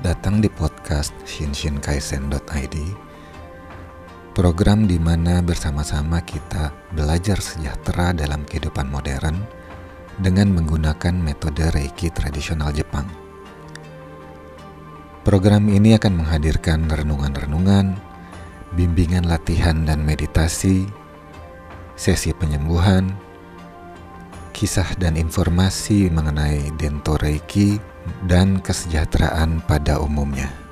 datang di podcast shinshinkaisen.id Program di mana bersama-sama kita belajar sejahtera dalam kehidupan modern dengan menggunakan metode Reiki tradisional Jepang. Program ini akan menghadirkan renungan-renungan, bimbingan latihan dan meditasi, sesi penyembuhan, kisah dan informasi mengenai Dento Reiki dan kesejahteraan pada umumnya.